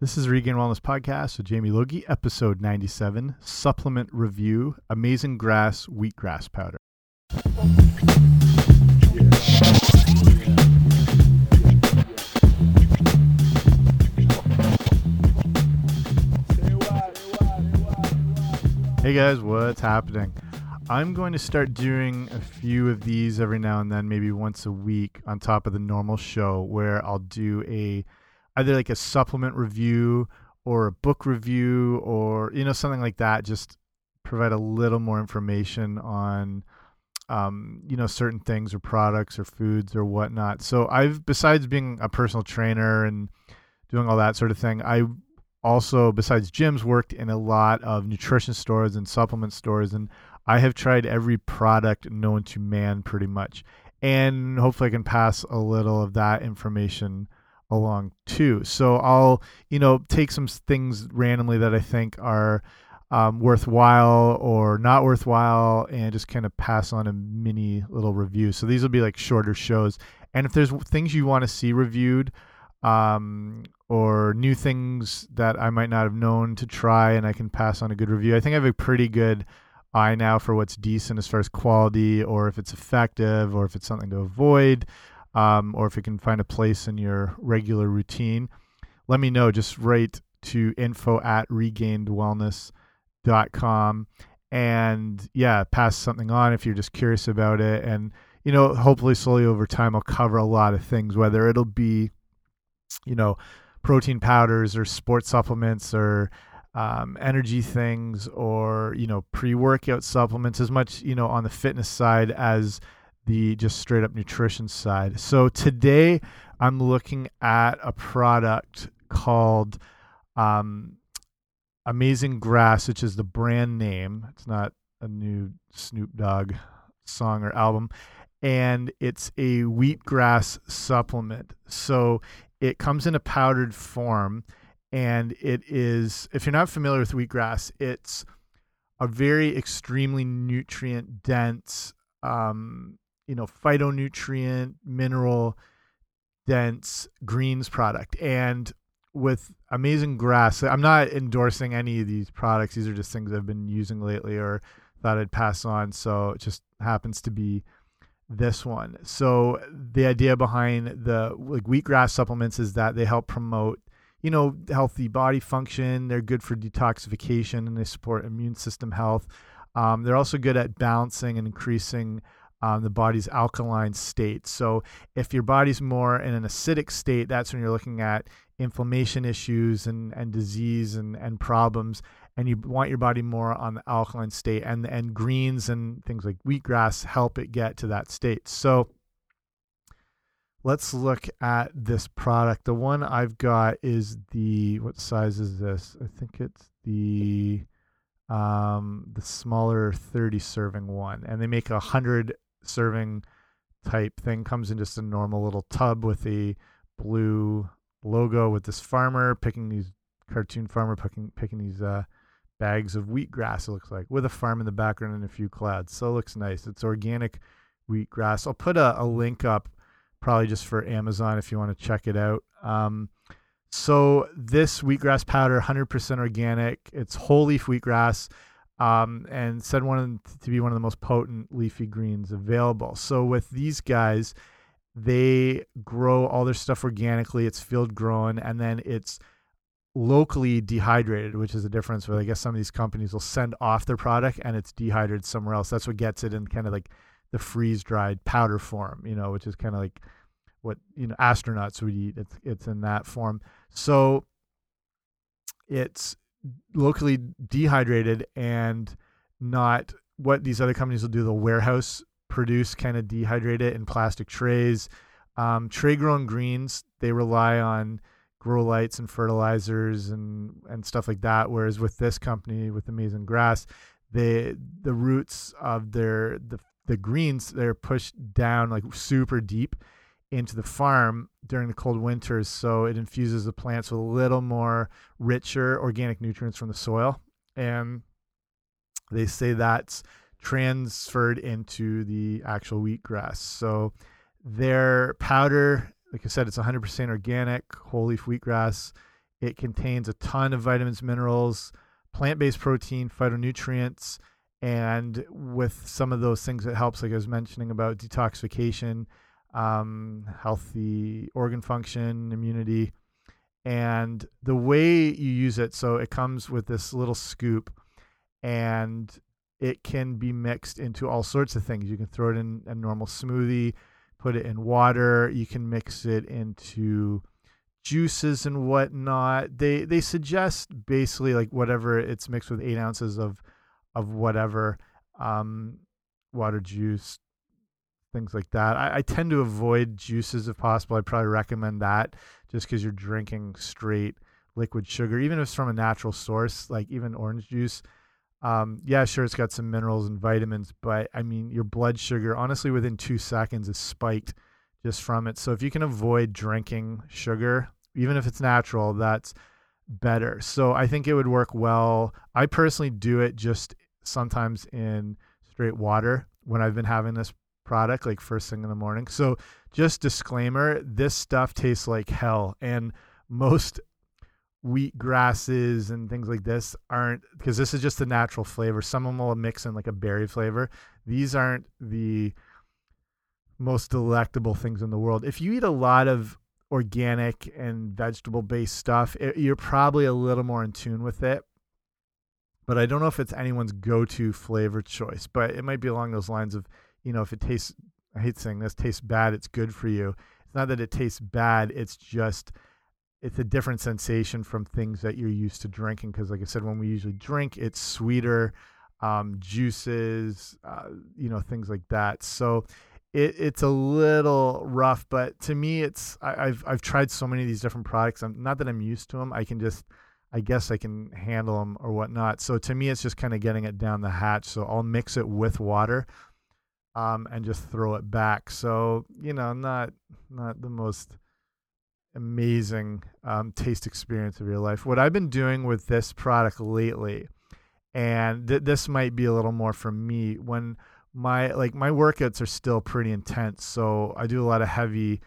This is Regained Wellness Podcast with Jamie Logie, episode 97, supplement review, amazing grass, wheatgrass powder. Hey guys, what's happening? I'm going to start doing a few of these every now and then, maybe once a week on top of the normal show, where I'll do a either like a supplement review or a book review or you know something like that just provide a little more information on um, you know certain things or products or foods or whatnot. So i've besides being a personal trainer and doing all that sort of thing i also besides gyms worked in a lot of nutrition stores and supplement stores and i have tried every product known to man pretty much. And hopefully i can pass a little of that information along too. So I'll, you know, take some things randomly that I think are um, worthwhile or not worthwhile and just kind of pass on a mini little review. So these will be like shorter shows. And if there's things you want to see reviewed um, or new things that I might not have known to try and I can pass on a good review, I think I have a pretty good eye now for what's decent as far as quality or if it's effective or if it's something to avoid um, or if it can find a place in your regular routine, let me know. Just write to info at regainedwellness.com and yeah, pass something on if you're just curious about it. And, you know, hopefully slowly over time, I'll cover a lot of things, whether it'll be, you know, protein powders or sports supplements or um, energy things or, you know, pre workout supplements, as much, you know, on the fitness side as the just straight up nutrition side. So today I'm looking at a product called um, Amazing Grass, which is the brand name. It's not a new Snoop Dogg song or album. And it's a wheatgrass supplement. So it comes in a powdered form. And it is, if you're not familiar with wheatgrass, it's a very extremely nutrient dense um, you know phytonutrient mineral dense greens product. And with amazing grass i'm not endorsing any of these products. These are just things i've been using lately or thought i'd pass on. So it just happens to be this one. So the idea behind the like wheatgrass supplements is that they help promote you know healthy body function. They're good for detoxification and they support immune system health. Um, they're also good at balancing and increasing um, the body's alkaline state. So if your body's more in an acidic state, that's when you're looking at inflammation issues and, and disease and, and problems. And you want your body more on the alkaline state. And, and greens and things like wheatgrass help it get to that state. So let's look at this product. The one I've got is the, what size is this? I think it's the um the smaller 30 serving one and they make a hundred serving type thing comes in just a normal little tub with the blue logo with this farmer picking these cartoon farmer picking picking these uh, bags of wheatgrass. It looks like with a farm in the background and a few clouds. So it looks nice. It's organic wheatgrass. I'll put a, a link up probably just for Amazon if you want to check it out. Um, so this wheatgrass powder, 100% organic. It's whole leaf wheatgrass um, and said one to be one of the most potent leafy greens available. So with these guys, they grow all their stuff organically. It's field grown, and then it's locally dehydrated, which is the difference. Where I guess some of these companies will send off their product and it's dehydrated somewhere else. That's what gets it in kind of like the freeze dried powder form, you know, which is kind of like what you know astronauts would eat. It's it's in that form. So it's locally dehydrated and not what these other companies will do. The warehouse produce kind of dehydrate it in plastic trays. Um, tray grown greens they rely on grow lights and fertilizers and and stuff like that. Whereas with this company with Amazing Grass, they the roots of their the the greens they're pushed down like super deep into the farm during the cold winters so it infuses the plants with a little more richer organic nutrients from the soil and they say that's transferred into the actual wheatgrass. So their powder like i said it's 100% organic whole leaf wheatgrass. It contains a ton of vitamins, minerals, plant based protein, phytonutrients, and with some of those things, it helps, like I was mentioning about detoxification, um, healthy organ function, immunity. And the way you use it, so it comes with this little scoop and it can be mixed into all sorts of things. You can throw it in a normal smoothie, put it in water, you can mix it into juices and whatnot. They they suggest basically like whatever it's mixed with eight ounces of of whatever um, water juice, things like that. I, I, tend to avoid juices if possible. I'd probably recommend that just because you're drinking straight liquid sugar, even if it's from a natural source, like even orange juice. Um, yeah, sure, it's got some minerals and vitamins, but I mean, your blood sugar, honestly, within two seconds is spiked just from it. So if you can avoid drinking sugar, even if it's natural, that's better. So I think it would work well. I personally do it just sometimes in straight water when I've been having this product, like first thing in the morning. So just disclaimer, this stuff tastes like hell. And most wheat grasses and things like this aren't because this is just the natural flavor. Some of them will mix in like a berry flavor. These aren't the most delectable things in the world. If you eat a lot of organic and vegetable based stuff, it, you're probably a little more in tune with it. But I don't know if it's anyone's go to flavor choice, but it might be along those lines of, you know, if it tastes, I hate saying this, tastes bad, it's good for you. It's not that it tastes bad, it's just it's a different sensation from things that you're used to drinking. Because, like I said, when we usually drink, it's sweeter, um, juices, uh, you know, things like that. So it, it's a little rough, but to me, it's I, have I've tried so many of these different products. I'm not that I'm used to them. I can just I guess I can handle them or whatnot. So to me, it's just kind of getting it down the hatch. So I'll mix it with water. Um, and just throw it back. So you know, not not the most amazing um, taste experience of your life. What I've been doing with this product lately, and th this might be a little more for me when my like my workouts are still pretty intense. So I do a lot of heavy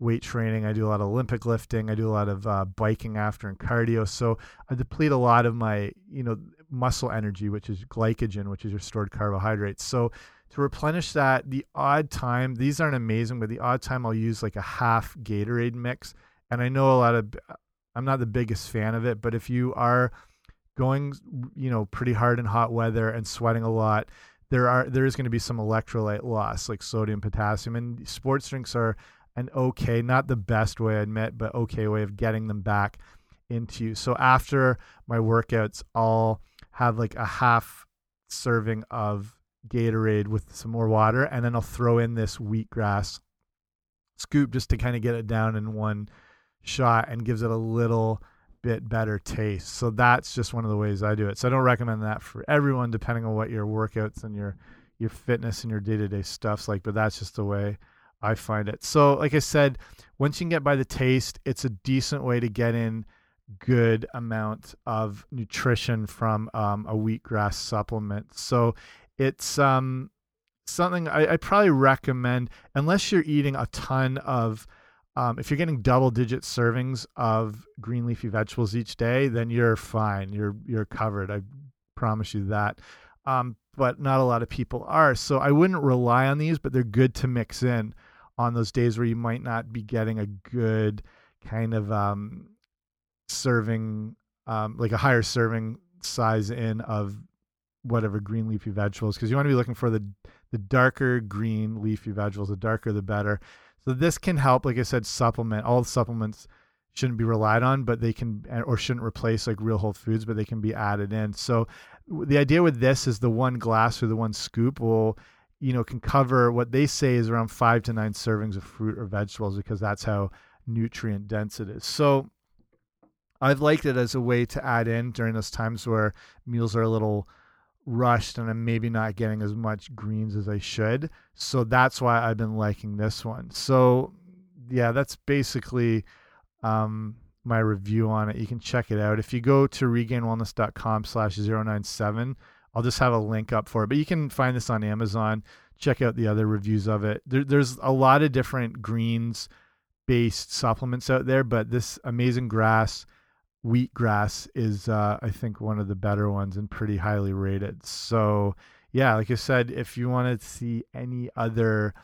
weight training. I do a lot of Olympic lifting. I do a lot of uh, biking after and cardio. So I deplete a lot of my you know muscle energy, which is glycogen, which is your stored carbohydrates. So to replenish that, the odd time, these aren't amazing, but the odd time I'll use like a half Gatorade mix. And I know a lot of, I'm not the biggest fan of it, but if you are going, you know, pretty hard in hot weather and sweating a lot, there are there is going to be some electrolyte loss, like sodium, potassium, and sports drinks are an okay, not the best way I admit, but okay way of getting them back into you. So after my workouts, I'll have like a half serving of Gatorade with some more water, and then I'll throw in this wheatgrass scoop just to kind of get it down in one shot and gives it a little bit better taste. So that's just one of the ways I do it. So I don't recommend that for everyone, depending on what your workouts and your your fitness and your day to day stuff's like. But that's just the way I find it. So like I said, once you can get by the taste, it's a decent way to get in good amount of nutrition from um, a wheatgrass supplement. So it's um, something I, I probably recommend unless you're eating a ton of. Um, if you're getting double digit servings of green leafy vegetables each day, then you're fine. You're you're covered. I promise you that. Um, but not a lot of people are. So I wouldn't rely on these, but they're good to mix in on those days where you might not be getting a good kind of um, serving, um, like a higher serving size in of whatever green leafy vegetables because you want to be looking for the the darker green leafy vegetables the darker the better. So this can help like i said supplement all the supplements shouldn't be relied on but they can eh, or shouldn't replace like real whole foods but they can be added in. So the idea with this is the one glass or the one scoop will you know can cover what they say is around five to nine servings of fruit or vegetables because that's how nutrient dense it is. So i've liked it as a way to add in during those times where meals are a little rushed and I'm maybe not getting as much greens as I should. So that's why I've been liking this one. So yeah, that's basically um, my review on it. You can check it out. If you go to regainedwellness.com slash 097, I'll just have a link up for it. But you can find this on Amazon. Check out the other reviews of it. There, there's a lot of different greens based supplements out there, but this amazing grass wheatgrass is, uh, I think, one of the better ones and pretty highly rated. So, yeah, like I said, if you want to see any other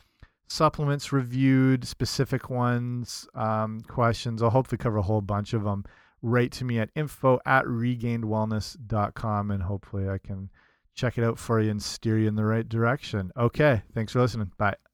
supplements reviewed, specific ones, um, questions, I'll hopefully cover a whole bunch of them. Write to me at info at regainedwellness.com and hopefully I can check it out for you and steer you in the right direction. Okay, thanks for listening. Bye.